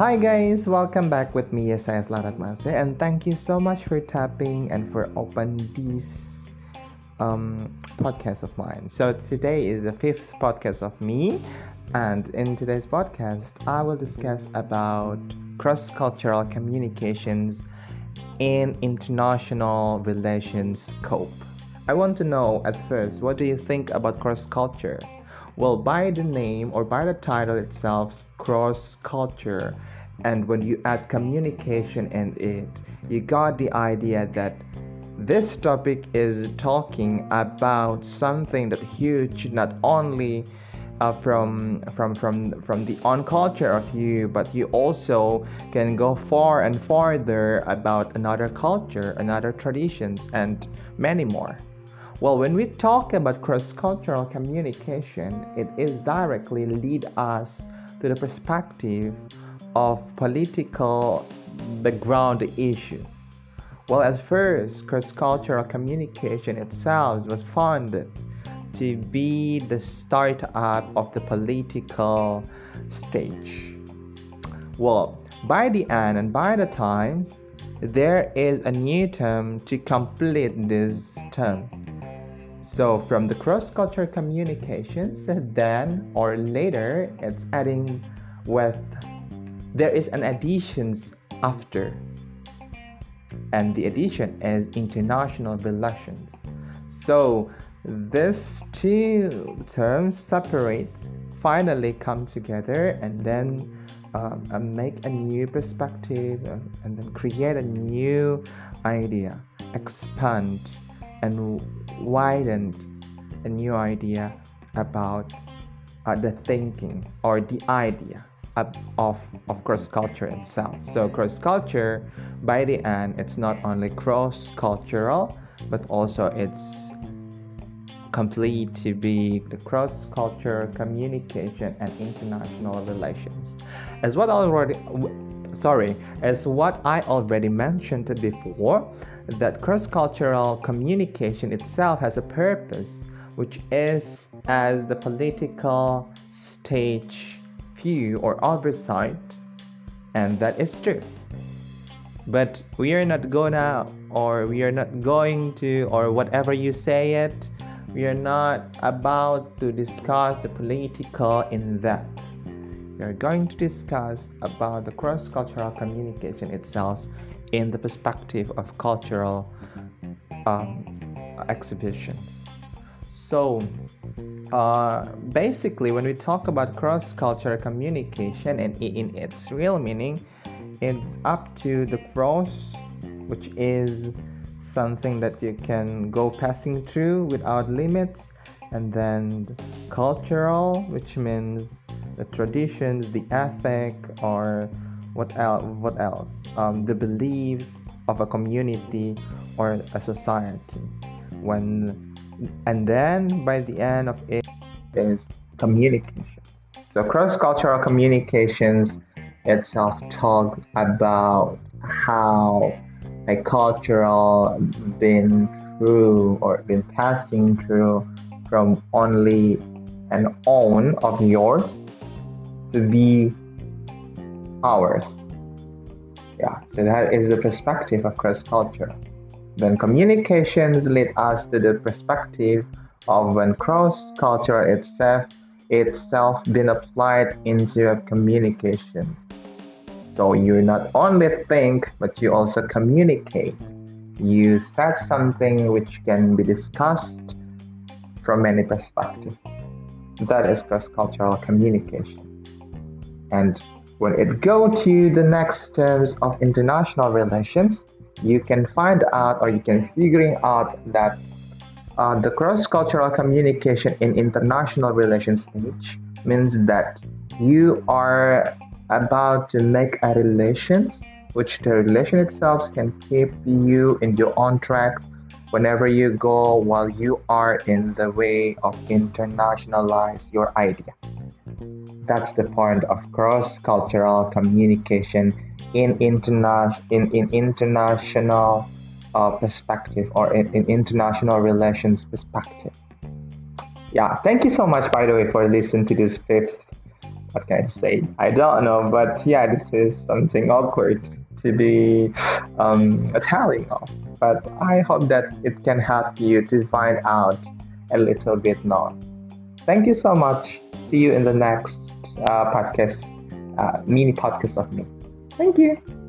Hi guys, welcome back with me saya Larat Mase and thank you so much for tapping and for open this um, podcast of mine. So today is the fifth podcast of me and in today's podcast I will discuss about cross-cultural communications in international relations scope. I want to know at first what do you think about cross-culture? Well, by the name or by the title itself, cross culture, and when you add communication in it, you got the idea that this topic is talking about something that huge not only uh, from from from from the on culture of you but you also can go far and farther about another culture another traditions and many more well, when we talk about cross cultural communication, it is directly lead us to the perspective of political background issues. Well, at first, cross cultural communication itself was founded to be the startup of the political stage. Well, by the end and by the times, there is a new term to complete this term so from the cross-cultural communications, then or later, it's adding with there is an additions after, and the addition is international relations. So these two terms separate, finally come together, and then um, make a new perspective, uh, and then create a new idea, expand and widened a new idea about uh, the thinking or the idea of, of, cross culture itself. So, cross culture, by the end, it's not only cross cultural, but also it's complete to be the cross culture communication and international relations. As what already sorry, as what I already mentioned before, that cross cultural communication itself has a purpose, which is as the political stage view or oversight, and that is true. But we are not gonna, or we are not going to, or whatever you say it, we are not about to discuss the political in that. We are going to discuss about the cross-cultural communication itself in the perspective of cultural um, exhibitions. So, uh, basically, when we talk about cross cultural communication and in its real meaning, it's up to the cross, which is something that you can go passing through without limits, and then cultural, which means the traditions, the ethic, or what else what else? Um, the beliefs of a community or a society. When and then by the end of it is communication. So cross-cultural communications itself talks about how a cultural been through or been passing through from only an own of yours to be ours. Yeah, so that is the perspective of cross culture. Then communications lead us to the perspective of when cross culture itself itself been applied into a communication. So you not only think but you also communicate. You said something which can be discussed from many perspectives. That is cross-cultural communication. And when it go to the next terms of international relations, you can find out or you can figuring out that uh, the cross-cultural communication in international relations means that you are about to make a relation which the relation itself can keep you in your own track whenever you go while you are in the way of internationalize your idea that's the point of cross-cultural communication in, interna- in, in international uh, perspective or in, in international relations perspective. Yeah, thank you so much, by the way, for listening to this fifth. What can I say? I don't know, but yeah, this is something awkward to be um, telling of. But I hope that it can help you to find out a little bit more. Thank you so much see you in the next uh, podcast, uh, mini podcast of me. Thank you.